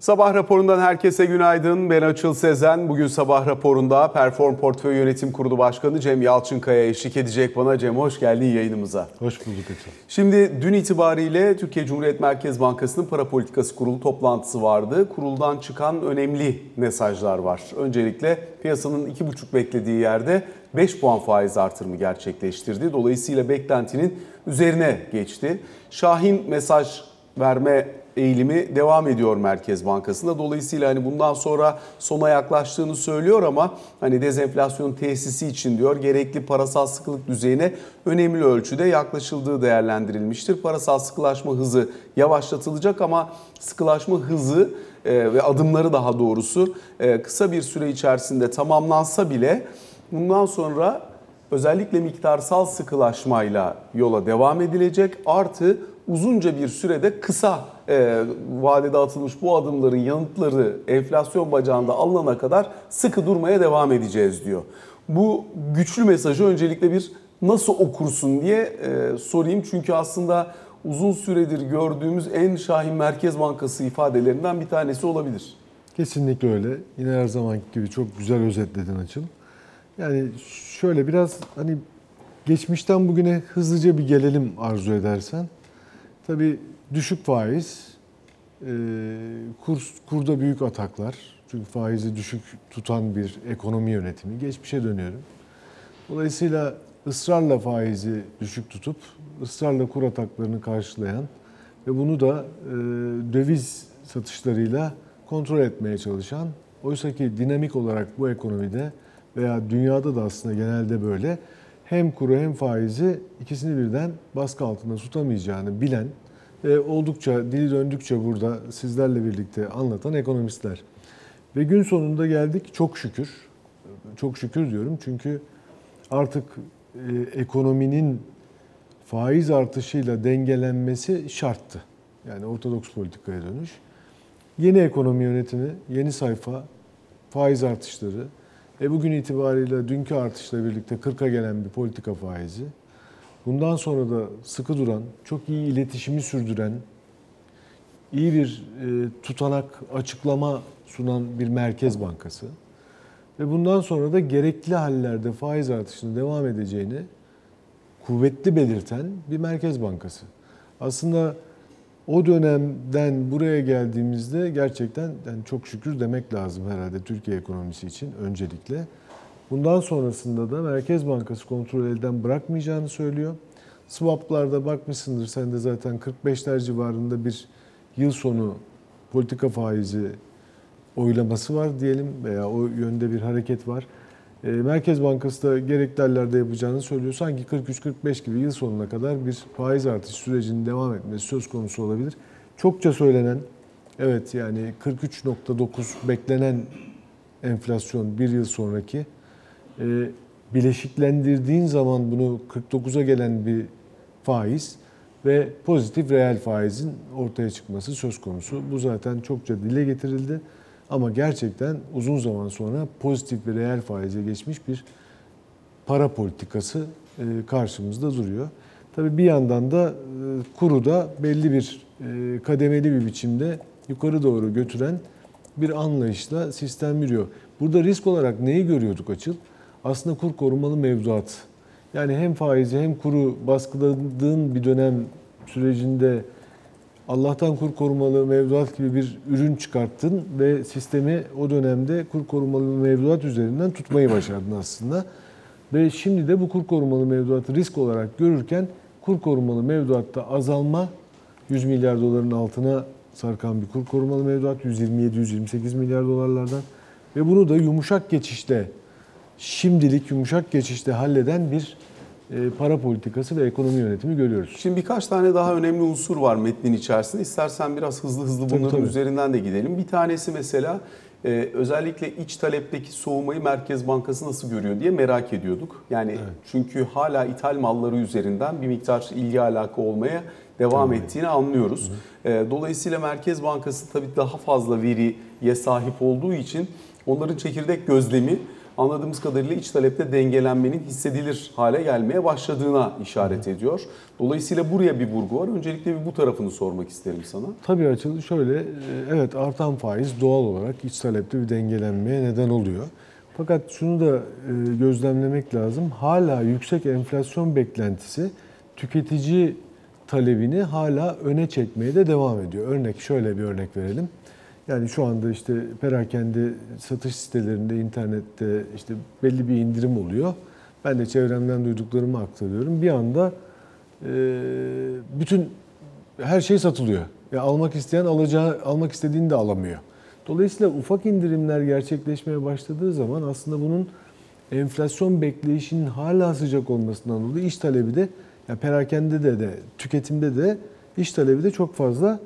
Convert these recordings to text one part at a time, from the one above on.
Sabah raporundan herkese günaydın. Ben Açıl Sezen. Bugün sabah raporunda Perform Portföy Yönetim Kurulu Başkanı Cem Yalçınkaya eşlik edecek bana. Cem hoş geldin yayınımıza. Hoş bulduk Açıl. Şimdi dün itibariyle Türkiye Cumhuriyet Merkez Bankası'nın para politikası kurulu toplantısı vardı. Kuruldan çıkan önemli mesajlar var. Öncelikle piyasanın 2,5 beklediği yerde 5 puan faiz artırımı gerçekleştirdi. Dolayısıyla beklentinin üzerine geçti. Şahin mesaj verme eğilimi devam ediyor Merkez Bankası'nda. Dolayısıyla hani bundan sonra sona yaklaştığını söylüyor ama hani dezenflasyon tesisi için diyor gerekli parasal sıkılık düzeyine önemli ölçüde yaklaşıldığı değerlendirilmiştir. Parasal sıkılaşma hızı yavaşlatılacak ama sıkılaşma hızı e, ve adımları daha doğrusu e, kısa bir süre içerisinde tamamlansa bile bundan sonra özellikle miktarsal sıkılaşmayla yola devam edilecek. Artı uzunca bir sürede kısa e, vadede atılmış bu adımların yanıtları enflasyon bacağında alınana kadar sıkı durmaya devam edeceğiz diyor. Bu güçlü mesajı öncelikle bir nasıl okursun diye e, sorayım. Çünkü aslında uzun süredir gördüğümüz en şahin Merkez Bankası ifadelerinden bir tanesi olabilir. Kesinlikle öyle. Yine her zamanki gibi çok güzel özetledin Açıl. Yani şöyle biraz hani geçmişten bugüne hızlıca bir gelelim arzu edersen. Tabii düşük faiz, e, kur, kurda büyük ataklar. Çünkü faizi düşük tutan bir ekonomi yönetimi. Geçmişe dönüyorum. Dolayısıyla ısrarla faizi düşük tutup ısrarla kur ataklarını karşılayan ve bunu da e, döviz satışlarıyla kontrol etmeye çalışan oysa ki dinamik olarak bu ekonomide veya dünyada da aslında genelde böyle hem kuru hem faizi ikisini birden baskı altında tutamayacağını bilen ve oldukça dili döndükçe burada sizlerle birlikte anlatan ekonomistler. Ve gün sonunda geldik çok şükür. Çok şükür diyorum çünkü artık e, ekonominin faiz artışıyla dengelenmesi şarttı. Yani ortodoks politikaya dönüş. Yeni ekonomi yönetimi, yeni sayfa, faiz artışları, e bugün itibariyle dünkü artışla birlikte 40'a gelen bir politika faizi. Bundan sonra da sıkı duran, çok iyi iletişimi sürdüren, iyi bir e, tutanak, açıklama sunan bir merkez bankası. Ve bundan sonra da gerekli hallerde faiz artışının devam edeceğini kuvvetli belirten bir merkez bankası. Aslında o dönemden buraya geldiğimizde gerçekten yani çok şükür demek lazım herhalde Türkiye ekonomisi için öncelikle. Bundan sonrasında da Merkez Bankası kontrol elden bırakmayacağını söylüyor. Swap'larda bakmışsındır sen de zaten 45'ler civarında bir yıl sonu politika faizi oylaması var diyelim veya o yönde bir hareket var. E, Merkez Bankası da gerekli hallerde yapacağını söylüyor. Sanki 43-45 gibi yıl sonuna kadar bir faiz artış sürecinin devam etmesi söz konusu olabilir. Çokça söylenen, evet yani 43.9 beklenen enflasyon bir yıl sonraki e, bileşiklendirdiğin zaman bunu 49'a gelen bir faiz ve pozitif reel faizin ortaya çıkması söz konusu. Bu zaten çokça dile getirildi. Ama gerçekten uzun zaman sonra pozitif ve reel faize geçmiş bir para politikası e, karşımızda duruyor. Tabii bir yandan da e, kuru da belli bir e, kademeli bir biçimde yukarı doğru götüren bir anlayışla sistem yürüyor. Burada risk olarak neyi görüyorduk açıl? Aslında kur korumalı mevduat. Yani hem faizi hem kuru baskıladığın bir dönem sürecinde Allah'tan kur korumalı mevduat gibi bir ürün çıkarttın ve sistemi o dönemde kur korumalı mevduat üzerinden tutmayı başardın aslında. Ve şimdi de bu kur korumalı mevduatı risk olarak görürken kur korumalı mevduatta azalma 100 milyar doların altına sarkan bir kur korumalı mevduat 127-128 milyar dolarlardan ve bunu da yumuşak geçişte şimdilik yumuşak geçişte halleden bir e, para politikası ve ekonomi yönetimi görüyoruz. Şimdi birkaç tane daha önemli unsur var metnin içerisinde. İstersen biraz hızlı hızlı bunların Tabii, tabii. üzerinden de gidelim. Bir tanesi mesela e, özellikle iç talepteki soğumayı Merkez Bankası nasıl görüyor diye merak ediyorduk. Yani çünkü hala ithal malları üzerinden bir miktar ilgi alaka olmaya devam Tabii. ettiğini anlıyoruz. E, Dolayısıyla Merkez Bankası tabii daha fazla veriye sahip olduğu için onların çekirdek gözlemi anladığımız kadarıyla iç talepte dengelenmenin hissedilir hale gelmeye başladığına işaret ediyor. Dolayısıyla buraya bir vurgu var. Öncelikle bir bu tarafını sormak isterim sana. Tabii açılı şöyle, e, evet artan faiz doğal olarak iç talepte bir dengelenmeye neden oluyor. Fakat şunu da e, gözlemlemek lazım. Hala yüksek enflasyon beklentisi tüketici talebini hala öne çekmeye de devam ediyor. Örnek şöyle bir örnek verelim. Yani şu anda işte perakende satış sitelerinde, internette işte belli bir indirim oluyor. Ben de çevremden duyduklarımı aktarıyorum. Bir anda e, bütün her şey satılıyor. Ya almak isteyen alacağı, almak istediğini de alamıyor. Dolayısıyla ufak indirimler gerçekleşmeye başladığı zaman aslında bunun enflasyon bekleyişinin hala sıcak olmasından dolayı iş talebi de ya perakende de de tüketimde de iş talebi de çok fazla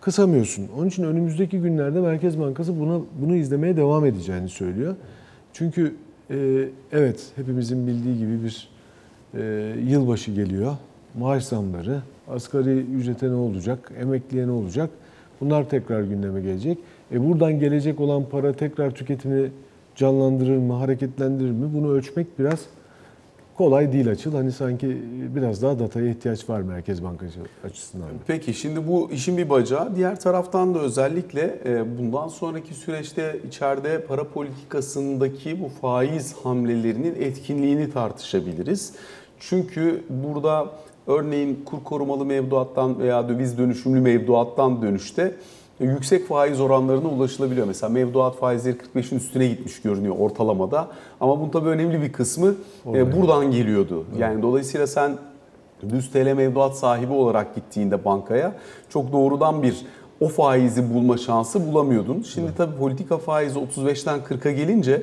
kısamıyorsun. Onun için önümüzdeki günlerde Merkez Bankası buna bunu izlemeye devam edeceğini söylüyor. Çünkü e, evet hepimizin bildiği gibi bir e, yılbaşı geliyor. Maaş zamları, asgari ücrete ne olacak, emekliye ne olacak? Bunlar tekrar gündeme gelecek. E buradan gelecek olan para tekrar tüketimi canlandırır mı, hareketlendirir mi? Bunu ölçmek biraz kolay değil açıl. Hani sanki biraz daha dataya ihtiyaç var Merkez Bankası açısından. da. Peki şimdi bu işin bir bacağı. Diğer taraftan da özellikle e, bundan sonraki süreçte içeride para politikasındaki bu faiz hamlelerinin etkinliğini tartışabiliriz. Çünkü burada örneğin kur korumalı mevduattan veya döviz dönüşümlü mevduattan dönüşte yüksek faiz oranlarına ulaşılabiliyor. Mesela mevduat faizleri 45'in üstüne gitmiş görünüyor ortalamada. Ama bunun tabii önemli bir kısmı e, Oraya. buradan geliyordu. Yani dolayısıyla sen düz TL mevduat sahibi olarak gittiğinde bankaya çok doğrudan bir o faizi bulma şansı bulamıyordun. Şimdi tabii politika faizi 35'ten 40'a gelince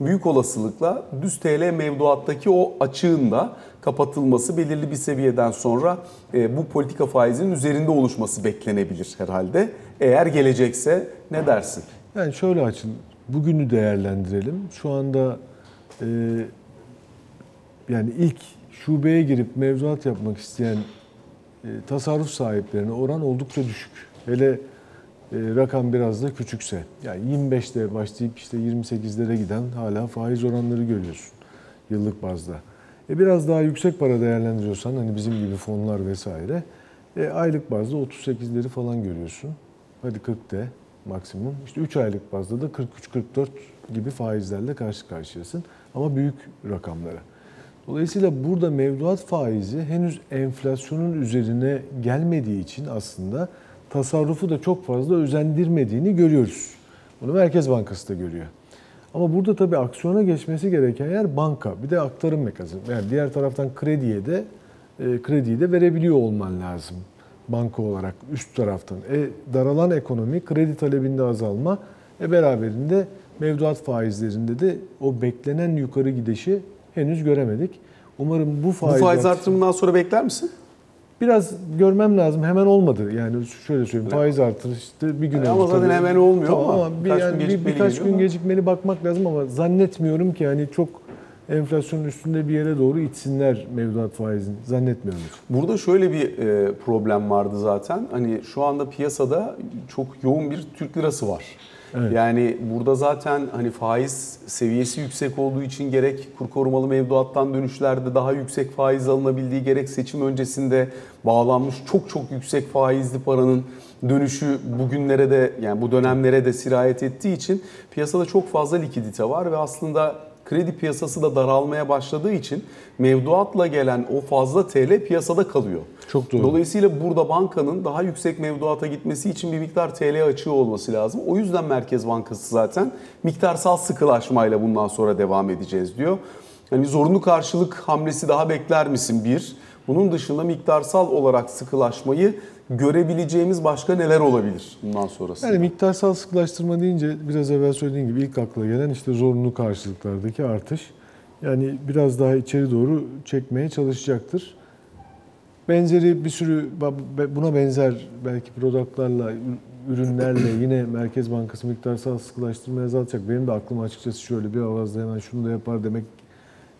büyük olasılıkla düz TL mevduattaki o açığın da kapatılması belirli bir seviyeden sonra e, bu politika faizinin üzerinde oluşması beklenebilir herhalde. Eğer gelecekse ne dersin? Yani şöyle açın, bugünü değerlendirelim. Şu anda e, yani ilk şubeye girip mevzuat yapmak isteyen e, tasarruf sahiplerine oran oldukça düşük. Hele rakam biraz da küçükse. Yani 25'te başlayıp işte 28'lere giden hala faiz oranları görüyorsun yıllık bazda. E biraz daha yüksek para değerlendiriyorsan hani bizim gibi fonlar vesaire e, aylık bazda 38'leri falan görüyorsun. Hadi 40 de maksimum. İşte 3 aylık bazda da 43-44 gibi faizlerle karşı karşıyasın. Ama büyük rakamlara. Dolayısıyla burada mevduat faizi henüz enflasyonun üzerine gelmediği için aslında tasarrufu da çok fazla özendirmediğini görüyoruz. Bunu Merkez Bankası da görüyor. Ama burada tabii aksiyona geçmesi gereken yer banka. Bir de aktarım mekanizması. Yani diğer taraftan krediye de e, krediyi de verebiliyor olman lazım banka olarak üst taraftan. E, daralan ekonomi, kredi talebinde azalma, e, beraberinde mevduat faizlerinde de o beklenen yukarı gidişi henüz göremedik. Umarım bu Bu faiz, faiz art- artırımından sonra bekler misin? Biraz görmem lazım. Hemen olmadı. Yani şöyle söyleyeyim. Faiz artırışı işte bir gün Yani ama zaten hemen olmuyor Tamam ama bir, birkaç yani gün bir- birkaç gün ama. gecikmeli bakmak lazım ama zannetmiyorum ki hani çok enflasyonun üstünde bir yere doğru itsinler mevduat faizini. Zannetmiyorum. Burada şöyle bir e, problem vardı zaten. Hani şu anda piyasada çok yoğun bir Türk lirası var. Evet. Yani burada zaten hani faiz seviyesi yüksek olduğu için gerek kur korumalı mevduattan dönüşlerde daha yüksek faiz alınabildiği gerek seçim öncesinde bağlanmış çok çok yüksek faizli paranın dönüşü bugünlere de yani bu dönemlere de sirayet ettiği için piyasada çok fazla likidite var ve aslında kredi piyasası da daralmaya başladığı için mevduatla gelen o fazla TL piyasada kalıyor. Çok doğru. Dolayısıyla burada bankanın daha yüksek mevduata gitmesi için bir miktar TL açığı olması lazım. O yüzden Merkez Bankası zaten miktarsal sıkılaşmayla bundan sonra devam edeceğiz diyor. Yani zorunlu karşılık hamlesi daha bekler misin bir? Bunun dışında miktarsal olarak sıkılaşmayı görebileceğimiz başka neler olabilir bundan sonrasında? Yani miktarsal sıkılaştırma deyince biraz evvel söylediğim gibi ilk akla gelen işte zorunlu karşılıklardaki artış. Yani biraz daha içeri doğru çekmeye çalışacaktır. Benzeri bir sürü buna benzer belki produktlarla, ürünlerle yine Merkez Bankası miktarsal sıkılaştırmaya azaltacak. Benim de aklım açıkçası şöyle bir avazda hemen şunu da yapar demek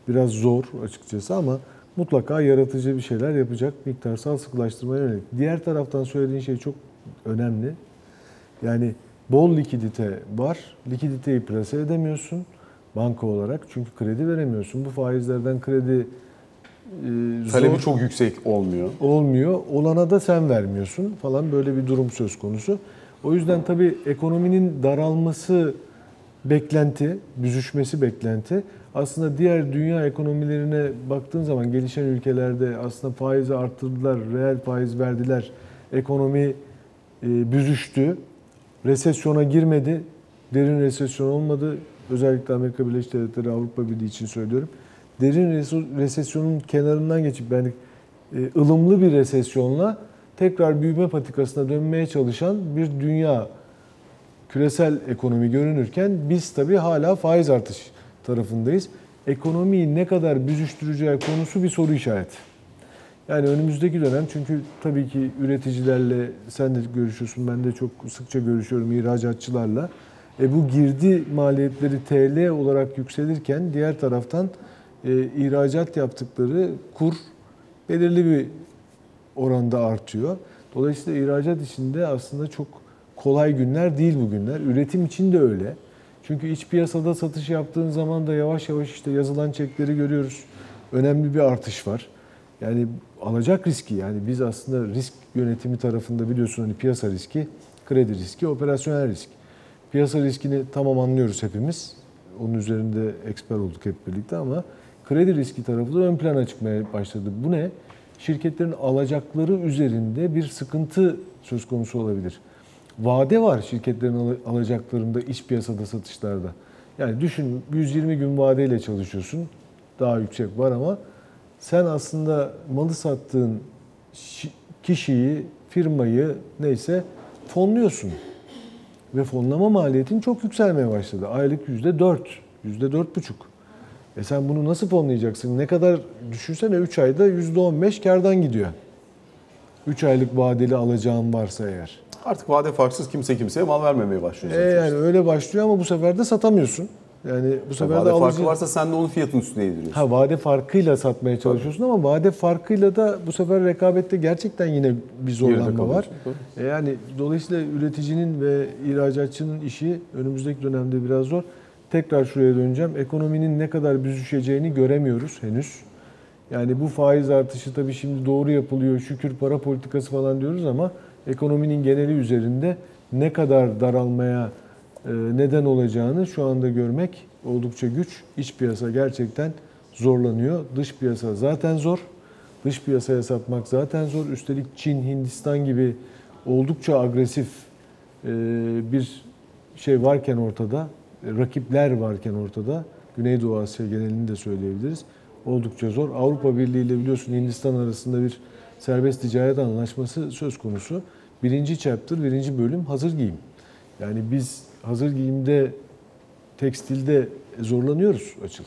biraz zor açıkçası ama mutlaka yaratıcı bir şeyler yapacak miktarsal sıkılaştırmaya yönelik. Diğer taraftan söylediğin şey çok önemli. Yani bol likidite var. Likiditeyi plase edemiyorsun. banka olarak. Çünkü kredi veremiyorsun. Bu faizlerden kredi e, Talebi zor çok yüksek olmuyor. olmuyor. Olana da sen vermiyorsun falan böyle bir durum söz konusu. O yüzden tabii ekonominin daralması beklenti, büzüşmesi beklenti. Aslında diğer dünya ekonomilerine baktığın zaman gelişen ülkelerde aslında faizi arttırdılar, reel faiz verdiler. Ekonomi e, büzüştü. Resesyona girmedi. Derin resesyon olmadı. Özellikle Amerika Birleşik Devletleri, Avrupa Birliği için söylüyorum. Derin res- resesyonun kenarından geçip yani e, ılımlı bir resesyonla tekrar büyüme patikasına dönmeye çalışan bir dünya küresel ekonomi görünürken biz tabii hala faiz artış tarafındayız. Ekonomiyi ne kadar büzüştüreceği konusu bir soru işareti. Yani önümüzdeki dönem çünkü tabii ki üreticilerle sen de görüşüyorsun, ben de çok sıkça görüşüyorum ihracatçılarla. E bu girdi maliyetleri TL olarak yükselirken diğer taraftan e, ihracat yaptıkları kur belirli bir oranda artıyor. Dolayısıyla ihracat içinde aslında çok kolay günler değil bu günler. Üretim için de öyle. Çünkü iç piyasada satış yaptığın zaman da yavaş yavaş işte yazılan çekleri görüyoruz. Önemli bir artış var. Yani alacak riski yani biz aslında risk yönetimi tarafında biliyorsun hani piyasa riski, kredi riski, operasyonel risk. Piyasa riskini tamam anlıyoruz hepimiz. Onun üzerinde eksper olduk hep birlikte ama kredi riski tarafı da ön plana çıkmaya başladı. Bu ne? Şirketlerin alacakları üzerinde bir sıkıntı söz konusu olabilir. Vade var şirketlerin al- alacaklarında iç piyasada satışlarda. Yani düşün 120 gün vadeyle çalışıyorsun. Daha yüksek var ama sen aslında malı sattığın şi- kişiyi, firmayı neyse fonluyorsun. Ve fonlama maliyetin çok yükselmeye başladı. Aylık yüzde dört, yüzde dört buçuk. E sen bunu nasıl fonlayacaksın? Ne kadar düşünsene 3 ayda yüzde on beş kardan gidiyor. 3 aylık vadeli alacağın varsa eğer. Artık vade farksız kimse kimseye mal vermemeye başlıyor. E zaten. yani öyle başlıyor ama bu sefer de satamıyorsun. Yani bu sefer de vade farkı alıcı... varsa sen de onun fiyatının üstüne yediriyorsun. Ha vade farkıyla satmaya çalışıyorsun ama vade farkıyla da bu sefer rekabette gerçekten yine bir zorlanma var. tabii. E Yani dolayısıyla üreticinin ve ihracatçının işi önümüzdeki dönemde biraz zor. Tekrar şuraya döneceğim. Ekonominin ne kadar büzüşeceğini göremiyoruz henüz. Yani bu faiz artışı tabii şimdi doğru yapılıyor, şükür para politikası falan diyoruz ama ekonominin geneli üzerinde ne kadar daralmaya e, neden olacağını şu anda görmek oldukça güç. İç piyasa gerçekten zorlanıyor. Dış piyasa zaten zor. Dış piyasaya satmak zaten zor. Üstelik Çin, Hindistan gibi oldukça agresif e, bir şey varken ortada, e, rakipler varken ortada, Güneydoğu Asya genelini de söyleyebiliriz. Oldukça zor. Avrupa Birliği ile biliyorsun Hindistan arasında bir serbest ticaret anlaşması söz konusu. Birinci chapter, birinci bölüm hazır giyim. Yani biz hazır giyimde, tekstilde zorlanıyoruz açıl.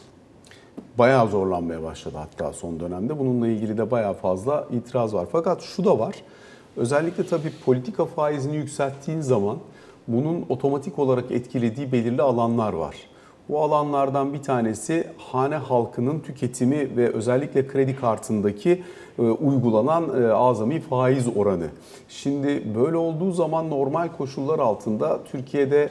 bayağı zorlanmaya başladı hatta son dönemde. Bununla ilgili de bayağı fazla itiraz var. Fakat şu da var. Özellikle tabii politika faizini yükselttiğin zaman bunun otomatik olarak etkilediği belirli alanlar var. Bu alanlardan bir tanesi hane halkının tüketimi ve özellikle kredi kartındaki e, uygulanan e, azami faiz oranı. Şimdi böyle olduğu zaman normal koşullar altında Türkiye'de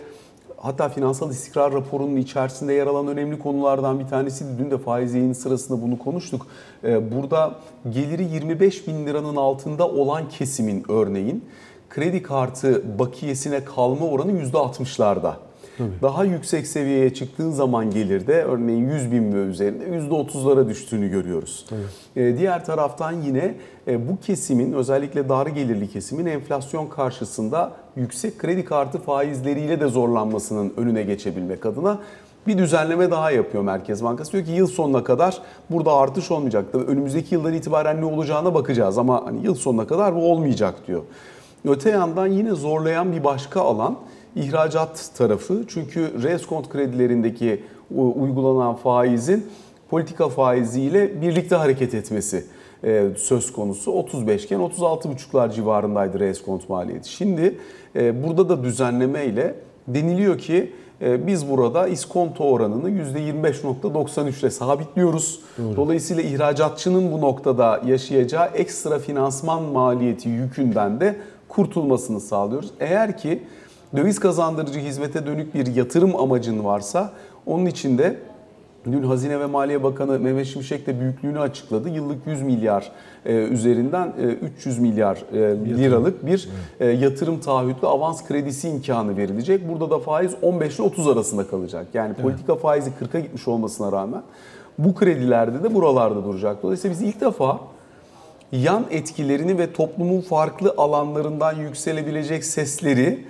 Hatta finansal istikrar raporunun içerisinde yer alan önemli konulardan bir tanesiydi. Dün de faiz yayını sırasında bunu konuştuk. Ee, Burada geliri 25 bin liranın altında olan kesimin örneğin kredi kartı bakiyesine kalma oranı %60'larda. Daha yüksek seviyeye çıktığın zaman gelirde örneğin 100 bin ve üzerinde %30'lara düştüğünü görüyoruz. Ee, Diğer taraftan yine e, bu kesimin özellikle dar gelirli kesimin enflasyon karşısında yüksek kredi kartı faizleriyle de zorlanmasının önüne geçebilmek adına bir düzenleme daha yapıyor Merkez Bankası. Diyor ki yıl sonuna kadar burada artış olmayacak. Tabii önümüzdeki yıldan itibaren ne olacağına bakacağız ama hani yıl sonuna kadar bu olmayacak diyor. Öte yandan yine zorlayan bir başka alan ihracat tarafı. Çünkü reskont kredilerindeki u- uygulanan faizin politika faiziyle birlikte hareket etmesi e, söz konusu. 35 iken 36,5'lar civarındaydı reskont maliyeti. Şimdi e, burada da düzenleme ile deniliyor ki e, biz burada iskonto oranını %25.93 ile sabitliyoruz. Dolayısıyla ihracatçının bu noktada yaşayacağı ekstra finansman maliyeti yükünden de kurtulmasını sağlıyoruz. Eğer ki döviz kazandırıcı hizmete dönük bir yatırım amacın varsa onun için de Dün Hazine ve Maliye Bakanı Mehmet Şimşek de büyüklüğünü açıkladı. Yıllık 100 milyar e, üzerinden e, 300 milyar e, liralık bir e, yatırım taahhütlü avans kredisi imkanı verilecek. Burada da faiz 15 ile 30 arasında kalacak. Yani politika faizi 40'a gitmiş olmasına rağmen bu kredilerde de buralarda duracak. Dolayısıyla biz ilk defa yan etkilerini ve toplumun farklı alanlarından yükselebilecek sesleri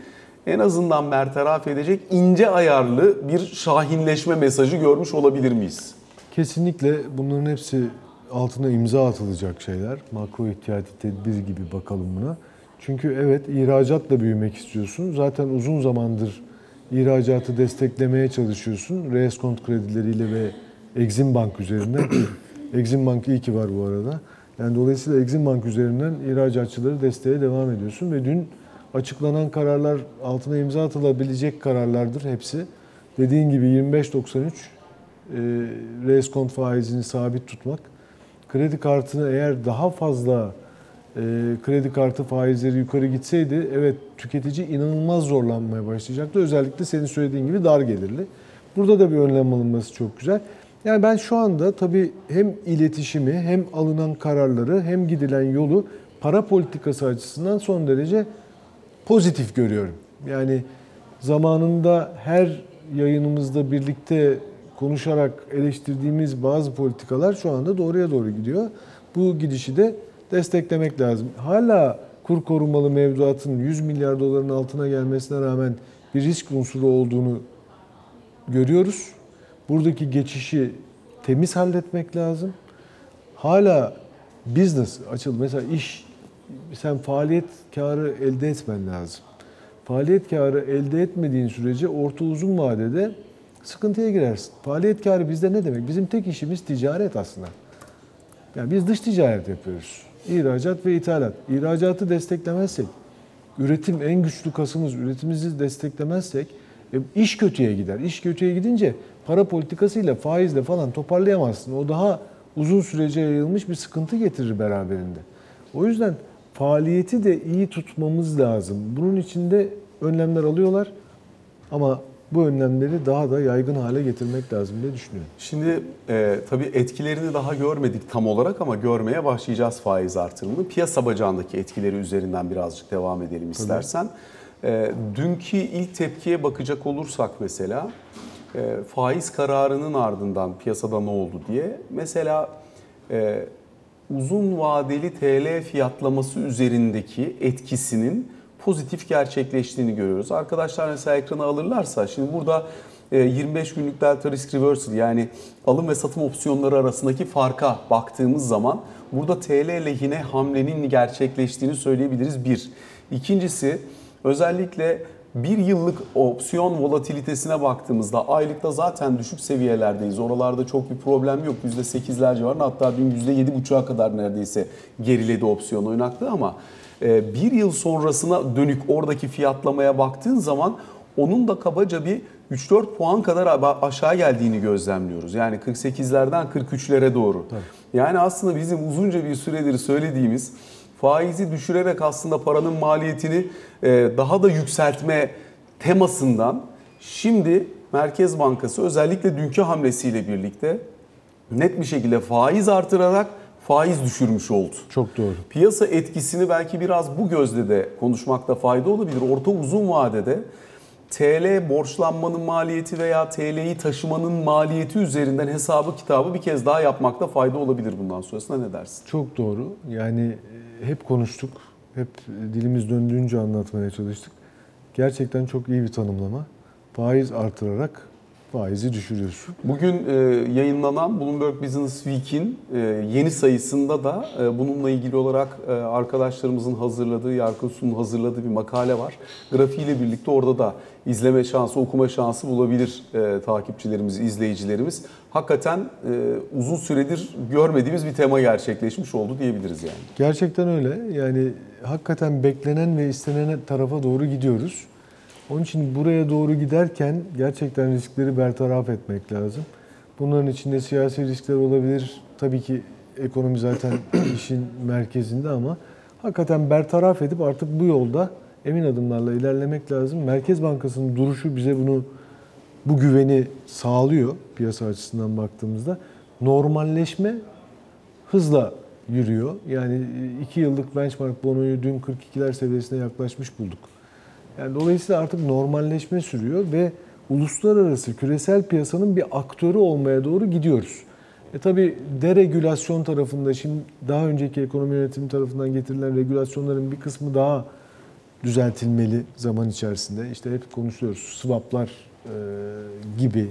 en azından bertaraf edecek ince ayarlı bir şahinleşme mesajı görmüş olabilir miyiz? Kesinlikle bunların hepsi altına imza atılacak şeyler. Makro ihtiyati tedbir gibi bakalım buna. Çünkü evet ihracatla büyümek istiyorsun. Zaten uzun zamandır ihracatı desteklemeye çalışıyorsun. Reeskont kredileriyle ve Exim Bank üzerinden. Exim Bank iyi ki var bu arada. Yani dolayısıyla Exim Bank üzerinden ihracatçıları desteğe devam ediyorsun ve dün açıklanan kararlar altına imza atılabilecek kararlardır hepsi. Dediğin gibi 25.93 e, reeskont faizini sabit tutmak. Kredi kartını eğer daha fazla e, kredi kartı faizleri yukarı gitseydi evet tüketici inanılmaz zorlanmaya başlayacaktı. Özellikle senin söylediğin gibi dar gelirli. Burada da bir önlem alınması çok güzel. Yani ben şu anda tabii hem iletişimi hem alınan kararları hem gidilen yolu para politikası açısından son derece pozitif görüyorum. Yani zamanında her yayınımızda birlikte konuşarak eleştirdiğimiz bazı politikalar şu anda doğruya doğru gidiyor. Bu gidişi de desteklemek lazım. Hala kur korumalı mevduatın 100 milyar doların altına gelmesine rağmen bir risk unsuru olduğunu görüyoruz. Buradaki geçişi temiz halletmek lazım. Hala business açıl mesela iş sen faaliyet karı elde etmen lazım. Faaliyet karı elde etmediğin sürece orta uzun vadede sıkıntıya girersin. Faaliyet karı bizde ne demek? Bizim tek işimiz ticaret aslında. Yani biz dış ticaret yapıyoruz. İhracat ve ithalat. İhracatı desteklemezsek, üretim en güçlü kasımız, üretimimizi desteklemezsek e, iş kötüye gider. İş kötüye gidince para politikasıyla, faizle falan toparlayamazsın. O daha uzun sürece yayılmış bir sıkıntı getirir beraberinde. O yüzden faaliyeti de iyi tutmamız lazım. Bunun için de önlemler alıyorlar ama bu önlemleri daha da yaygın hale getirmek lazım diye düşünüyorum. Şimdi e, tabii etkilerini daha görmedik tam olarak ama görmeye başlayacağız faiz artırımını. Piyasa bacağındaki etkileri üzerinden birazcık devam edelim istersen. E, dünkü ilk tepkiye bakacak olursak mesela e, faiz kararının ardından piyasada ne oldu diye. Mesela e, uzun vadeli TL fiyatlaması üzerindeki etkisinin pozitif gerçekleştiğini görüyoruz. Arkadaşlar mesela ekrana alırlarsa şimdi burada e, 25 günlük delta risk reversal yani alım ve satım opsiyonları arasındaki farka baktığımız zaman burada TL lehine hamlenin gerçekleştiğini söyleyebiliriz bir. İkincisi özellikle bir yıllık opsiyon volatilitesine baktığımızda aylıkta zaten düşük seviyelerdeyiz. Oralarda çok bir problem yok. %8'ler civarında hatta dün %7,5'a kadar neredeyse geriledi opsiyon oynaklığı ama e, bir yıl sonrasına dönük oradaki fiyatlamaya baktığın zaman onun da kabaca bir 3-4 puan kadar aşağı geldiğini gözlemliyoruz. Yani 48'lerden 43'lere doğru. Yani aslında bizim uzunca bir süredir söylediğimiz faizi düşürerek aslında paranın maliyetini e, daha da yükseltme temasından şimdi Merkez Bankası özellikle dünkü hamlesiyle birlikte net bir şekilde faiz artırarak faiz düşürmüş oldu. Çok doğru. Piyasa etkisini belki biraz bu gözle de konuşmakta fayda olabilir. Orta uzun vadede TL borçlanmanın maliyeti veya TL'yi taşımanın maliyeti üzerinden hesabı kitabı bir kez daha yapmakta fayda olabilir bundan sonrasında ne dersin? Çok doğru. Yani e, hep konuştuk. Hep dilimiz döndüğünce anlatmaya çalıştık. Gerçekten çok iyi bir tanımlama. Faiz artırarak faizi düşürüyorsun. Bugün e, yayınlanan Bloomberg Business Week'in e, yeni sayısında da e, bununla ilgili olarak e, arkadaşlarımızın hazırladığı, Yarkın hazırladığı bir makale var. Grafiğiyle birlikte orada da izleme şansı, okuma şansı bulabilir e, takipçilerimiz, izleyicilerimiz. Hakikaten e, uzun süredir görmediğimiz bir tema gerçekleşmiş oldu diyebiliriz yani. Gerçekten öyle. Yani hakikaten beklenen ve istenen tarafa doğru gidiyoruz. Onun için buraya doğru giderken gerçekten riskleri bertaraf etmek lazım. Bunların içinde siyasi riskler olabilir. Tabii ki ekonomi zaten işin merkezinde ama hakikaten bertaraf edip artık bu yolda emin adımlarla ilerlemek lazım. Merkez Bankası'nın duruşu bize bunu bu güveni sağlıyor piyasa açısından baktığımızda. Normalleşme hızla yürüyor. Yani 2 yıllık benchmark bonoyu dün 42'ler seviyesine yaklaşmış bulduk. Yani dolayısıyla artık normalleşme sürüyor ve uluslararası küresel piyasanın bir aktörü olmaya doğru gidiyoruz. E tabi deregülasyon tarafında şimdi daha önceki ekonomi yönetimi tarafından getirilen regülasyonların bir kısmı daha düzeltilmeli zaman içerisinde. İşte hep konuşuyoruz swaplar e, gibi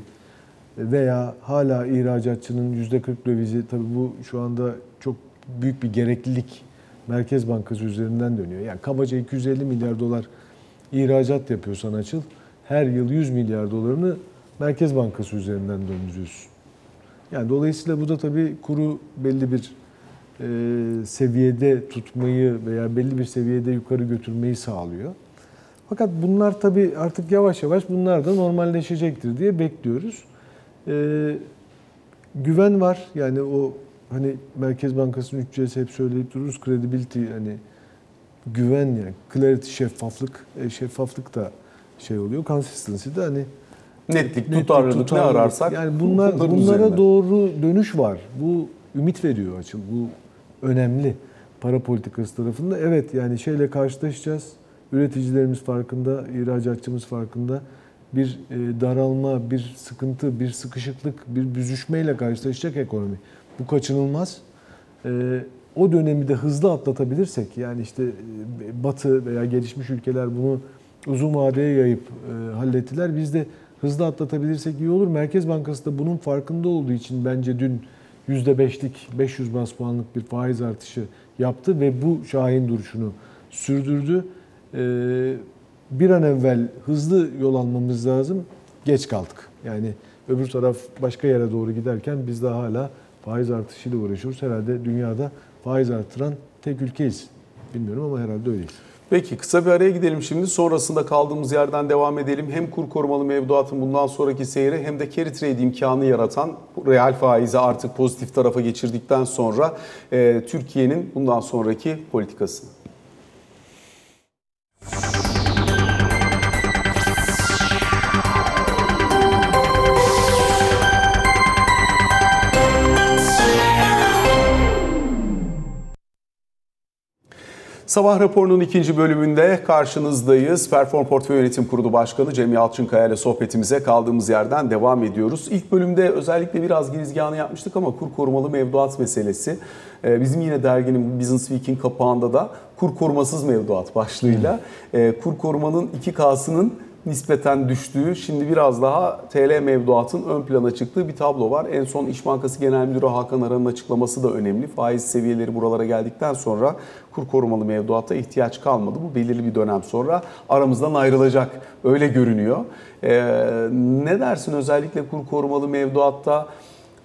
veya hala ihracatçının %40 dövizi tabi bu şu anda çok büyük bir gereklilik Merkez Bankası üzerinden dönüyor. Yani kabaca 250 milyar dolar ihracat yapıyorsan açıl her yıl 100 milyar dolarını Merkez Bankası üzerinden döndürüyorsun. Yani dolayısıyla bu da tabii kuru belli bir e, seviyede tutmayı veya belli bir seviyede yukarı götürmeyi sağlıyor. Fakat bunlar tabii artık yavaş yavaş bunlar da normalleşecektir diye bekliyoruz. E, güven var. Yani o hani Merkez Bankası'nın 3 C'si hep söyleyip dururuz. Credibility hani güven yani clarity şeffaflık. E, şeffaflık da şey oluyor. Consistency de hani Netlik, Netlik, tutarlılık, ne tutarlılık. ararsak Yani bunlar bunlara üzerine. doğru dönüş var. Bu ümit veriyor açıl. Bu önemli para politikası tarafında. Evet yani şeyle karşılaşacağız. Üreticilerimiz farkında, ihracatçımız farkında. Bir e, daralma, bir sıkıntı, bir sıkışıklık, bir büzüşmeyle karşılaşacak ekonomi. Bu kaçınılmaz. O dönemi de hızlı atlatabilirsek yani işte e, Batı veya gelişmiş ülkeler bunu uzun vadeye yayıp e, hallettiler. Biz de hızlı atlatabilirsek iyi olur. Merkez Bankası da bunun farkında olduğu için bence dün %5'lik 500 bas puanlık bir faiz artışı yaptı ve bu şahin duruşunu sürdürdü. E, bir an evvel hızlı yol almamız lazım. Geç kaldık. Yani öbür taraf başka yere doğru giderken biz daha hala faiz artışıyla uğraşıyoruz. Herhalde dünyada faiz artıran tek ülkeyiz. Bilmiyorum ama herhalde öyleyiz. Peki kısa bir araya gidelim şimdi. Sonrasında kaldığımız yerden devam edelim. Hem kur korumalı mevduatın bundan sonraki seyri hem de carry trade imkanı yaratan bu reel faizi artık pozitif tarafa geçirdikten sonra e, Türkiye'nin bundan sonraki politikasını. Sabah raporunun ikinci bölümünde karşınızdayız. Perform Portföy Yönetim Kurulu Başkanı Cem Yalçınkaya ile sohbetimize kaldığımız yerden devam ediyoruz. İlk bölümde özellikle biraz girizgahını yapmıştık ama kur korumalı mevduat meselesi. Ee, Bizim yine derginin Business Week'in kapağında da kur korumasız mevduat başlığıyla e, kur korumanın 2K'sının nispeten düştüğü, şimdi biraz daha TL mevduatın ön plana çıktığı bir tablo var. En son İş Bankası Genel Müdürü Hakan Aran'ın açıklaması da önemli. Faiz seviyeleri buralara geldikten sonra kur korumalı mevduata ihtiyaç kalmadı. Bu belirli bir dönem sonra aramızdan ayrılacak. Öyle görünüyor. Ee, ne dersin özellikle kur korumalı mevduatta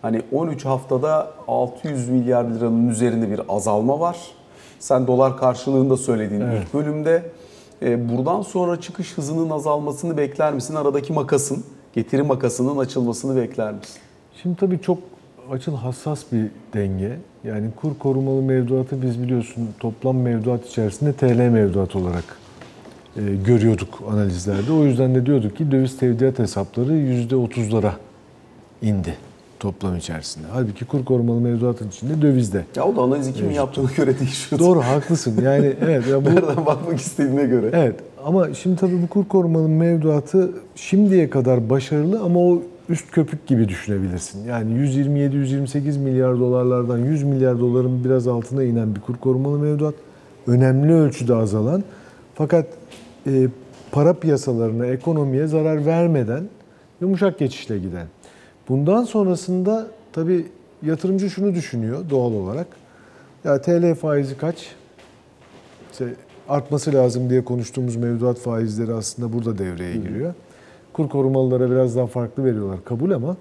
hani 13 haftada 600 milyar liranın üzerinde bir azalma var. Sen dolar karşılığında söylediğin Evet. ilk bölümde. E, Buradan sonra çıkış hızının azalmasını bekler misin? Aradaki makasın, getiri makasının açılmasını bekler misin? Şimdi tabii çok açıl hassas bir denge. Yani kur korumalı mevduatı biz biliyorsun toplam mevduat içerisinde TL mevduat olarak e, görüyorduk analizlerde. O yüzden de diyorduk ki döviz tevdiat hesapları %30'lara indi toplam içerisinde. Halbuki kur korumalı mevduatın içinde dövizde. Ya o da analizi kimin yaptığına göre değişiyor. Doğru haklısın. Yani evet ya bu Nereden bakmak istediğine göre. Evet ama şimdi tabii bu kur korumalı mevduatı şimdiye kadar başarılı ama o üst köpük gibi düşünebilirsin. Yani 127-128 milyar dolarlardan 100 milyar doların biraz altına inen bir kur korumalı mevduat. Önemli ölçüde azalan fakat e, para piyasalarına, ekonomiye zarar vermeden yumuşak geçişle giden. Bundan sonrasında tabii yatırımcı şunu düşünüyor doğal olarak. Ya TL faizi kaç? İşte artması lazım diye konuştuğumuz mevduat faizleri aslında burada devreye giriyor. Kur korumalılara biraz daha farklı veriyorlar kabul ama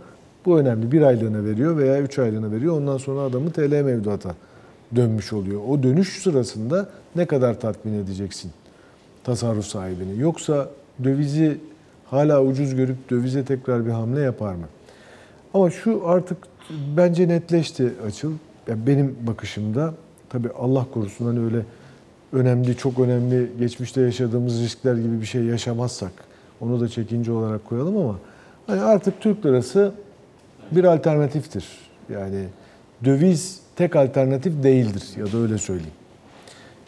bu önemli. Bir aylığına veriyor veya üç aylığına veriyor. Ondan sonra adamı TL mevduata dönmüş oluyor. O dönüş sırasında ne kadar tatmin edeceksin tasarruf sahibini? Yoksa dövizi hala ucuz görüp dövize tekrar bir hamle yapar mı? Ama şu artık bence netleşti açıl. Yani benim bakışımda tabii Allah korusun hani öyle önemli, çok önemli geçmişte yaşadığımız riskler gibi bir şey yaşamazsak onu da çekince olarak koyalım ama hani artık Türk lirası bir alternatiftir. Yani döviz tek alternatif değildir ya da öyle söyleyeyim.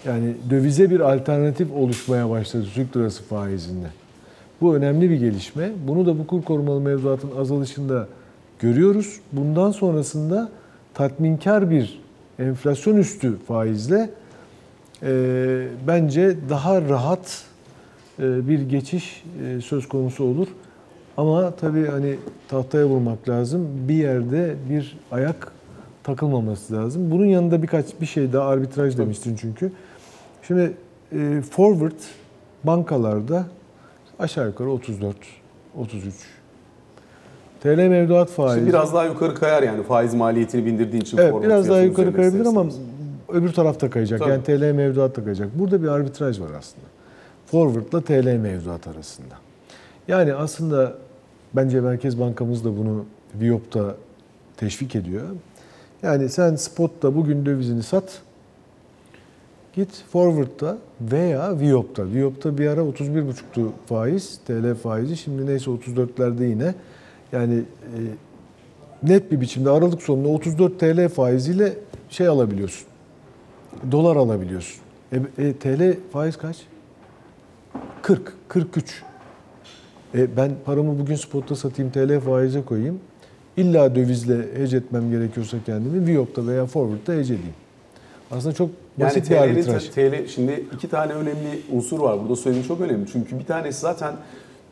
Yani dövize bir alternatif oluşmaya başladı Türk lirası faizinde. Bu önemli bir gelişme. Bunu da bu kur korumalı mevduatın azalışında görüyoruz. Bundan sonrasında tatminkar bir enflasyon üstü faizle e, bence daha rahat e, bir geçiş e, söz konusu olur. Ama tabii hani tahtaya vurmak lazım. Bir yerde bir ayak takılmaması lazım. Bunun yanında birkaç bir şey daha arbitraj demiştin çünkü. Şimdi e, forward bankalarda aşağı yukarı 34, 33. TL mevduat faizi. Şimdi biraz daha yukarı kayar yani faiz maliyetini bindirdiğin için. Evet biraz daha yukarı kayabilir ama öbür tarafta kayacak. Tabii. Yani TL mevduat da kayacak. Burada bir arbitraj var aslında. Forward'la TL mevduat arasında. Yani aslında bence Merkez Bankamız da bunu Viyop'ta teşvik ediyor. Yani sen spotta bugün dövizini sat. Git forward'da veya Viyop'ta. Viyop'ta bir ara 31,5'tu faiz, TL faizi. Şimdi neyse 34'lerde yine. Yani e, net bir biçimde Aralık sonunda 34 TL faiziyle şey alabiliyorsun. Dolar alabiliyorsun. E, e, TL faiz kaç? 40, 43. E, ben paramı bugün spotta satayım TL faize koyayım. İlla dövizle hedge etmem gerekiyorsa kendimi Viyop'ta veya Forward'da hedge edeyim. Aslında çok Yani basit bir TL'nin arbitraj. TL şimdi iki tane önemli unsur var. Burada söylediğim çok önemli. Çünkü bir tanesi zaten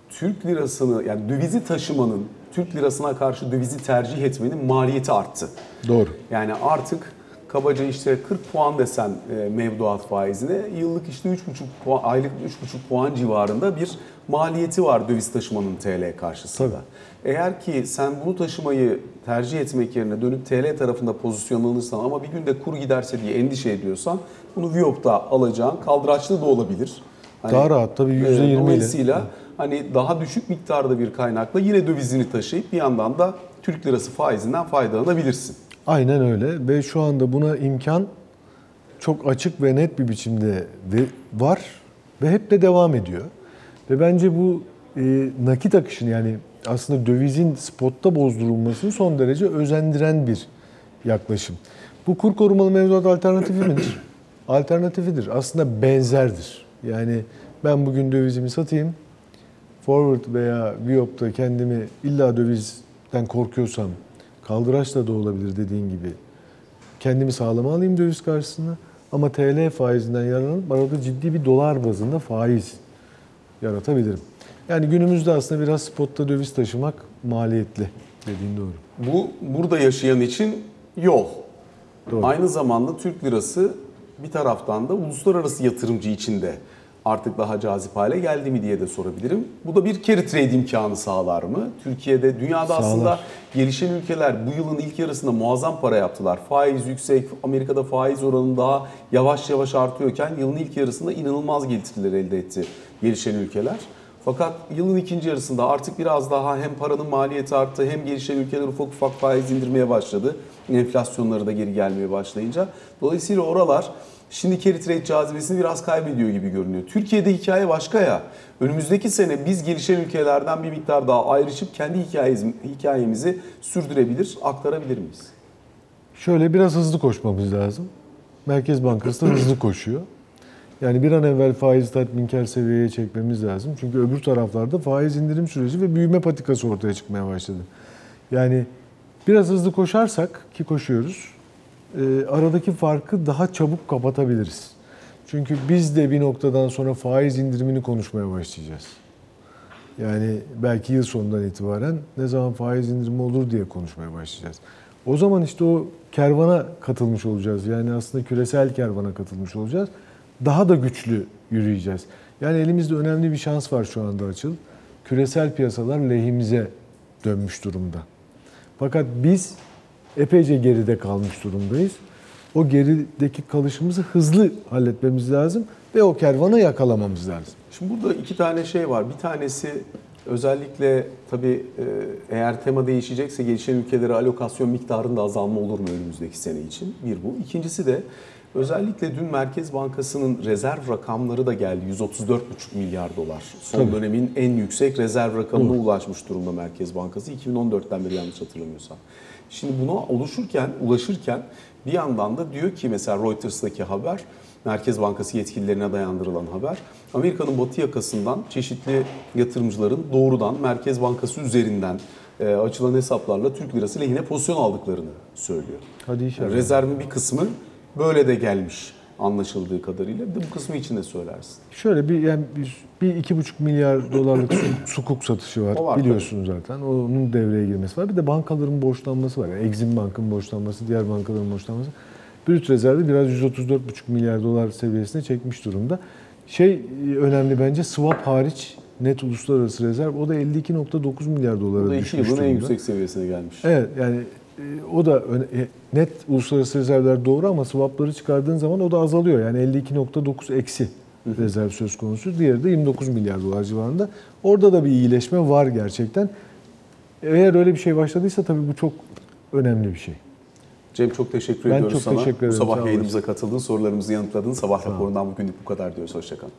Türk lirasını yani dövizi taşımanın Türk lirasına karşı dövizi tercih etmenin maliyeti arttı. Doğru. Yani artık kabaca işte 40 puan desen e, mevduat faizine yıllık işte 3,5 puan, aylık 3,5 puan civarında bir maliyeti var döviz taşımanın TL karşısında. Tabii. Eğer ki sen bunu taşımayı tercih etmek yerine dönüp TL tarafında pozisyonlanırsan ama bir günde kur giderse diye endişe ediyorsan bunu Viyop'ta alacağın kaldıraçlı da olabilir. Hani, Daha rahat tabii, e, %20 ile. Dolayısıyla hani daha düşük miktarda bir kaynakla yine dövizini taşıyıp bir yandan da Türk lirası faizinden faydalanabilirsin. Aynen öyle ve şu anda buna imkan çok açık ve net bir biçimde var ve hep de devam ediyor. Ve bence bu e, nakit akışını yani aslında dövizin spotta bozdurulmasını son derece özendiren bir yaklaşım. Bu kur korumalı mevduat alternatifi midir? Alternatifidir. Aslında benzerdir. Yani ben bugün dövizimi satayım, forward veya Viyop'ta kendimi illa dövizden korkuyorsam kaldıraçla da olabilir dediğin gibi kendimi sağlama alayım döviz karşısında ama TL faizinden yararlanıp arada ciddi bir dolar bazında faiz yaratabilirim. Yani günümüzde aslında biraz spotta döviz taşımak maliyetli dediğin doğru. Bu burada yaşayan için yol. Doğru. Aynı zamanda Türk lirası bir taraftan da uluslararası yatırımcı için de artık daha cazip hale geldi mi diye de sorabilirim. Bu da bir carry trade imkanı sağlar mı? Türkiye'de, dünyada Sağlar. aslında gelişen ülkeler bu yılın ilk yarısında muazzam para yaptılar. Faiz yüksek, Amerika'da faiz oranı daha yavaş yavaş artıyorken yılın ilk yarısında inanılmaz getiriler elde etti gelişen ülkeler. Fakat yılın ikinci yarısında artık biraz daha hem paranın maliyeti arttı hem gelişen ülkeler ufak ufak faiz indirmeye başladı. Enflasyonları da geri gelmeye başlayınca. Dolayısıyla oralar şimdi carry trade cazibesini biraz kaybediyor gibi görünüyor. Türkiye'de hikaye başka ya. Önümüzdeki sene biz gelişen ülkelerden bir miktar daha ayrışıp kendi hikayemizi, sürdürebilir, aktarabilir miyiz? Şöyle biraz hızlı koşmamız lazım. Merkez Bankası da hızlı koşuyor. Yani bir an evvel faiz tatminkar seviyeye çekmemiz lazım. Çünkü öbür taraflarda faiz indirim süreci ve büyüme patikası ortaya çıkmaya başladı. Yani biraz hızlı koşarsak ki koşuyoruz, e, aradaki farkı daha çabuk kapatabiliriz. Çünkü biz de bir noktadan sonra faiz indirimini konuşmaya başlayacağız. Yani belki yıl sonundan itibaren ne zaman faiz indirimi olur diye konuşmaya başlayacağız. O zaman işte o kervana katılmış olacağız. Yani aslında küresel kervana katılmış olacağız. Daha da güçlü yürüyeceğiz. Yani elimizde önemli bir şans var şu anda açıl. Küresel piyasalar lehimize dönmüş durumda. Fakat biz epeyce geride kalmış durumdayız. O gerideki kalışımızı hızlı halletmemiz lazım ve o kervanı yakalamamız lazım. Şimdi burada iki tane şey var. Bir tanesi özellikle tabii e, eğer tema değişecekse gelişen ülkelere alokasyon miktarında azalma olur mu önümüzdeki sene için? Bir bu. İkincisi de Özellikle dün Merkez Bankası'nın rezerv rakamları da geldi. 134,5 milyar dolar. Son Tabii. dönemin en yüksek rezerv rakamına ulaşmış durumda Merkez Bankası. 2014'ten beri yanlış hatırlamıyorsam. Şimdi buna oluşurken, ulaşırken bir yandan da diyor ki mesela Reuters'taki haber, Merkez Bankası yetkililerine dayandırılan haber, Amerika'nın batı yakasından çeşitli yatırımcıların doğrudan Merkez Bankası üzerinden e, açılan hesaplarla Türk lirası lehine pozisyon aldıklarını söylüyor. Hadi inşallah. Yani rezervin bir kısmı böyle de gelmiş anlaşıldığı kadarıyla. Bir de bu kısmı için de söylersin. Şöyle bir yani bir, bir iki buçuk milyar dolarlık su- sukuk satışı var, var biliyorsunuz zaten. Onun devreye girmesi var. Bir de bankaların borçlanması var. Yani Exim Bank'ın borçlanması, diğer bankaların borçlanması. Brüt rezervi biraz 134,5 milyar dolar seviyesine çekmiş durumda. Şey e, önemli bence swap hariç net uluslararası rezerv o da 52.9 milyar dolara Bu da iki düşmüş yılın en durumda. yüksek seviyesine gelmiş. Evet yani o da e, net uluslararası rezervler doğru ama swapları çıkardığın zaman o da azalıyor. Yani 52.9 eksi rezerv söz konusu. Diğeri de 29 milyar dolar civarında. Orada da bir iyileşme var gerçekten. Eğer öyle bir şey başladıysa tabii bu çok önemli bir şey. Cem çok teşekkür Ben ediyoruz çok sana. teşekkür Bu ederim, sabah sağ yayınımıza katıldın, sorularımızı yanıtladın. Sabah raporundan bugünlük bu kadar diyoruz. Hoşçakalın.